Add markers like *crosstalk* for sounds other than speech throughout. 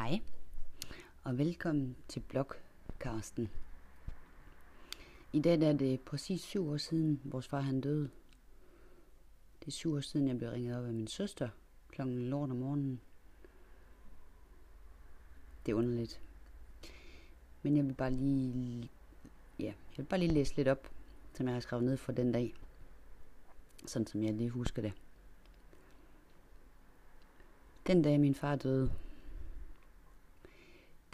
Hej, og velkommen til blogcasten. I dag er det præcis syv år siden, vores far han døde. Det er syv år siden, jeg blev ringet op af min søster klokken lort om morgenen. Det er underligt. Men jeg vil bare lige, ja, jeg vil bare lige læse lidt op, som jeg har skrevet ned for den dag. Sådan som jeg lige husker det. Den dag min far døde,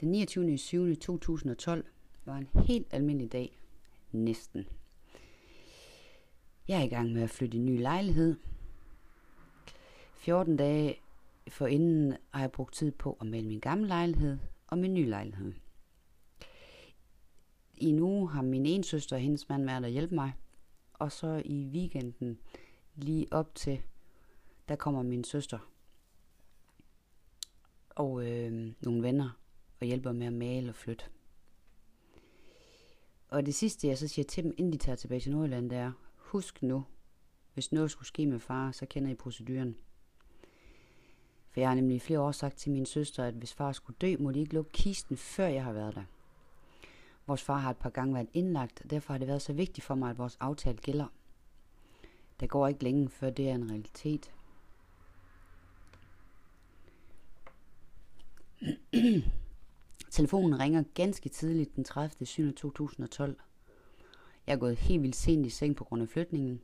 den 29. 7. 2012 var en helt almindelig dag. Næsten. Jeg er i gang med at flytte i en ny lejlighed. 14 dage forinden har jeg brugt tid på at male min gamle lejlighed og min nye lejlighed. I en uge har min ene søster og hendes mand været der hjælpe mig. Og så i weekenden lige op til, der kommer min søster og øh, nogle venner og hjælper med at male og flytte. Og det sidste, jeg så siger til dem, inden de tager tilbage til Nordjylland, det er, husk nu, hvis noget skulle ske med far, så kender I proceduren. For jeg har nemlig i flere år sagt til min søster, at hvis far skulle dø, må de ikke lukke kisten, før jeg har været der. Vores far har et par gange været indlagt, og derfor har det været så vigtigt for mig, at vores aftale gælder. Der går ikke længe, før det er en realitet. *clears throat* Telefonen ringer ganske tidligt den 30. 7. 2012. Jeg er gået helt vildt sent i seng på grund af flytningen.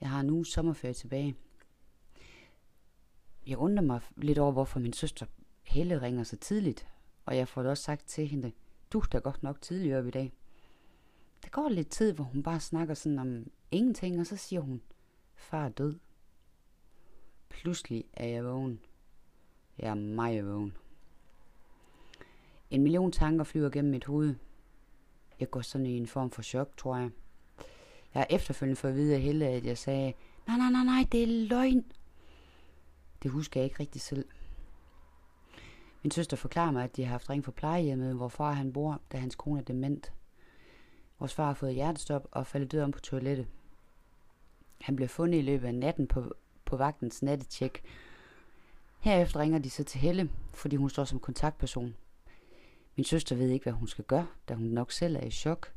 Jeg har nu sommerferie tilbage. Jeg undrer mig lidt over, hvorfor min søster Helle ringer så tidligt, og jeg får det også sagt til hende, du er godt nok tidligere op i dag. Der går lidt tid, hvor hun bare snakker sådan om ingenting, og så siger hun, far er død. Pludselig er jeg vågen. Jeg er meget vågen. En million tanker flyver gennem mit hoved. Jeg går sådan i en form for chok, tror jeg. Jeg har efterfølgende fået at vide af Helle, at jeg sagde, nej, nej, nej, nej, det er løgn. Det husker jeg ikke rigtig selv. Min søster forklarer mig, at de har haft ring for plejehjemmet, hvor far han bor, da hans kone er dement. Vores far har fået hjertestop og faldet død om på toilettet. Han blev fundet i løbet af natten på, på vagtens nattetjek. Herefter ringer de så til Helle, fordi hun står som kontaktperson. Min søster ved ikke, hvad hun skal gøre, da hun nok selv er i chok.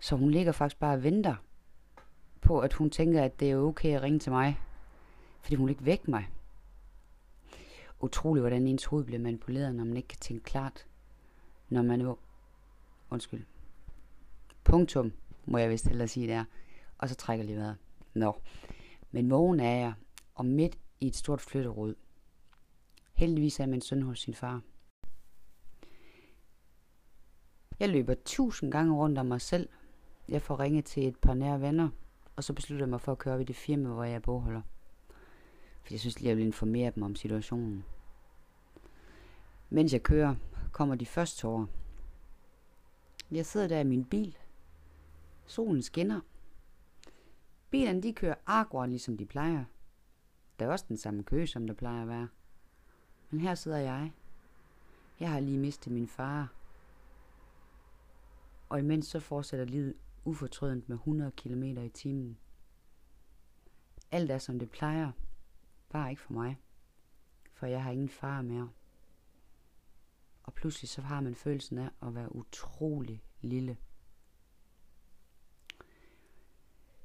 Så hun ligger faktisk bare og venter på, at hun tænker, at det er okay at ringe til mig. Fordi hun ikke vækker mig. Utroligt, hvordan ens hoved bliver manipuleret, når man ikke kan tænke klart. Når man er... Undskyld. Punktum, må jeg vist hellere sige der. Og så trækker lige vejret. Nå. Men vågen er jeg, og midt i et stort flytterod. Heldigvis er min søn hos sin far. Jeg løber tusind gange rundt om mig selv. Jeg får ringet til et par nære venner, og så beslutter jeg mig for at køre op i det firma, hvor jeg bogholder. For jeg synes lige, jeg vil informere dem om situationen. Mens jeg kører, kommer de første tårer. Jeg sidder der i min bil. Solen skinner. Bilerne de kører akkurat ligesom de plejer. Der er også den samme kø, som der plejer at være. Men her sidder jeg. Jeg har lige mistet min far, og imens så fortsætter livet ufortrødent med 100 km i timen. Alt er som det plejer, bare ikke for mig, for jeg har ingen far mere. Og pludselig så har man følelsen af at være utrolig lille.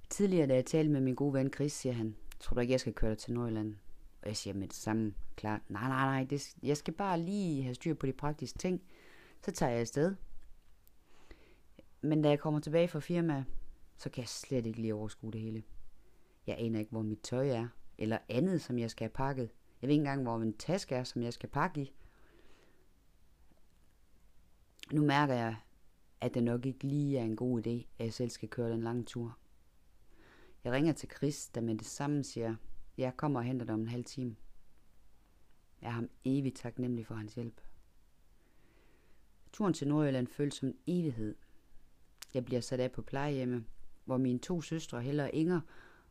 Tidligere, da jeg talte med min gode ven Chris, siger han, tror du ikke, jeg skal køre dig til Nordjylland? Og jeg siger med det samme klart, nej, nej, nej, det, jeg skal bare lige have styr på de praktiske ting. Så tager jeg afsted. Men da jeg kommer tilbage fra firma, så kan jeg slet ikke lige overskue det hele. Jeg aner ikke, hvor mit tøj er, eller andet, som jeg skal have pakket. Jeg ved ikke engang, hvor min taske er, som jeg skal pakke i. Nu mærker jeg, at det nok ikke lige er en god idé, at jeg selv skal køre den lange tur. Jeg ringer til Chris, der med det samme siger, jeg kommer og henter dig om en halv time. Jeg er ham evigt taknemmelig for hans hjælp. Turen til Nordjylland føles som en evighed, jeg bliver sat af på plejehjemme, hvor mine to søstre, Helle og Inger,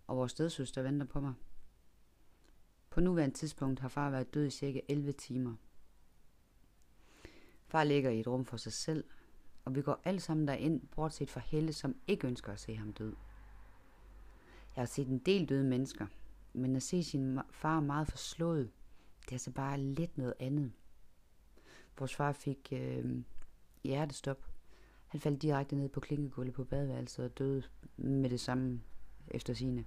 og vores stedsøster venter på mig. På nuværende tidspunkt har far været død i cirka 11 timer. Far ligger i et rum for sig selv, og vi går alle sammen derind, bortset fra Helle, som ikke ønsker at se ham død. Jeg har set en del døde mennesker, men at se sin far meget forslået, det er altså bare lidt noget andet. Vores far fik øh, hjertestop. Han faldt direkte ned på klinkegulvet på badeværelset og døde med det samme efter sine.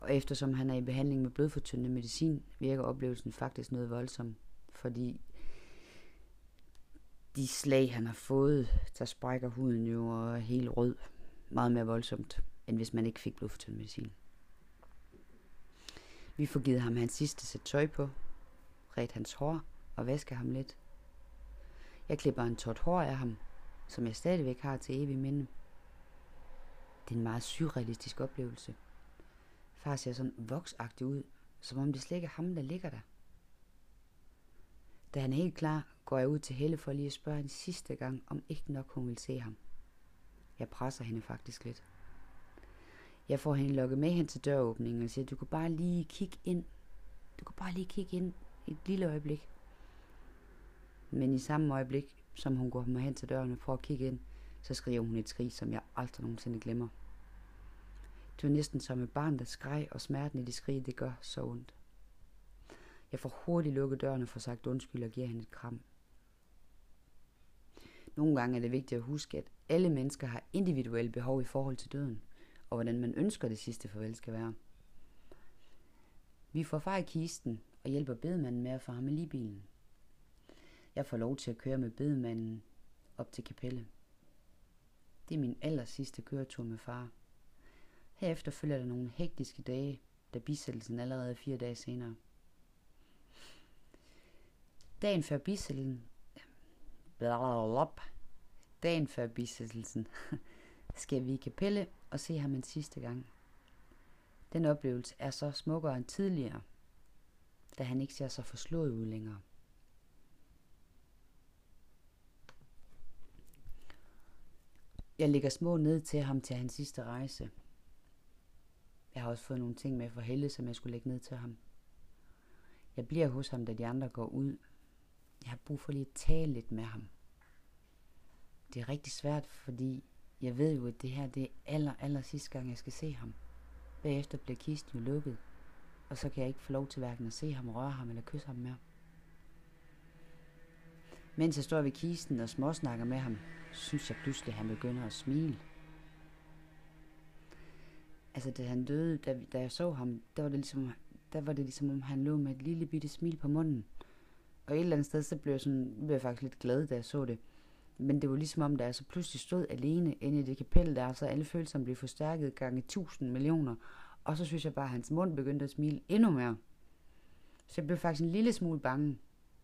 Og eftersom han er i behandling med blodfortyndende medicin, virker oplevelsen faktisk noget voldsom, fordi de slag, han har fået, der sprækker huden jo og er helt rød. Meget mere voldsomt, end hvis man ikke fik blodfortyndende medicin. Vi får givet ham hans sidste sæt tøj på, ret hans hår og vasker ham lidt. Jeg klipper en tot hår af ham, som jeg stadigvæk har til evig minde. Det er en meget surrealistisk oplevelse. Far ser sådan voksagtig ud, som om det slet ikke er ham, der ligger der. Da han er helt klar, går jeg ud til Helle for lige at spørge en sidste gang, om ikke nok hun vil se ham. Jeg presser hende faktisk lidt. Jeg får hende lukket med hen til døråbningen og siger, du kan bare lige kigge ind. Du kan bare lige kigge ind et lille øjeblik. Men i samme øjeblik, som hun går mig hen til dørene for at kigge ind, så skriver hun et skrig, som jeg aldrig nogensinde glemmer. Det var næsten som et barn, der skreg, og smerten i det skrig, det gør så ondt. Jeg får hurtigt lukket dørene for sagt undskyld og giver hende et kram. Nogle gange er det vigtigt at huske, at alle mennesker har individuelle behov i forhold til døden, og hvordan man ønsker det sidste farvel skal være. Vi får far i kisten og hjælper bedemanden med at få ham i bilen. Jeg får lov til at køre med bedemanden op til kapelle. Det er min aller sidste køretur med far. Herefter følger der nogle hektiske dage, da bisættelsen allerede er fire dage senere. Dagen før bisættelsen, dagen før bisættelsen, *laughs* skal vi i kapelle og se ham en sidste gang. Den oplevelse er så smukkere end tidligere, da han ikke ser så forslået ud længere. Jeg lægger små ned til ham til hans sidste rejse. Jeg har også fået nogle ting med for Helle, som jeg skulle lægge ned til ham. Jeg bliver hos ham, da de andre går ud. Jeg har brug for lige at tale lidt med ham. Det er rigtig svært, fordi jeg ved jo, at det her det er aller, aller sidste gang, jeg skal se ham. Bagefter bliver kisten jo lukket, og så kan jeg ikke få lov til hverken at se ham, røre ham eller kysse ham mere. Mens jeg står ved kisten og småsnakker med ham, synes jeg pludselig, at han begynder at smile. Altså, da han døde, da, da jeg så ham, der var, det ligesom, der var det ligesom, om han lå med et lille bitte smil på munden. Og et eller andet sted, så blev jeg, sådan, blev jeg faktisk lidt glad, da jeg så det. Men det var ligesom om, da jeg så pludselig stod alene inde i det kapel der, så alle følelserne blev forstærket gange tusind millioner. Og så synes jeg bare, at hans mund begyndte at smile endnu mere. Så jeg blev faktisk en lille smule bange.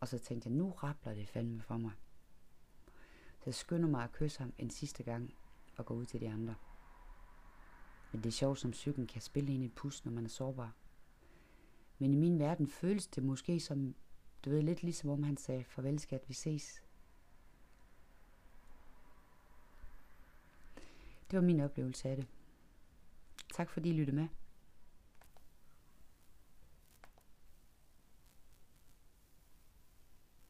Og så tænkte jeg, nu rappler det fandme for mig. Så jeg skynder mig at kysse ham en sidste gang og gå ud til de andre. Men det er sjovt, som psyken kan spille ind i pus, når man er sårbar. Men i min verden føles det måske som, du ved, lidt ligesom om han sagde, farvel skat, vi ses. Det var min oplevelse af det. Tak fordi I lyttede med.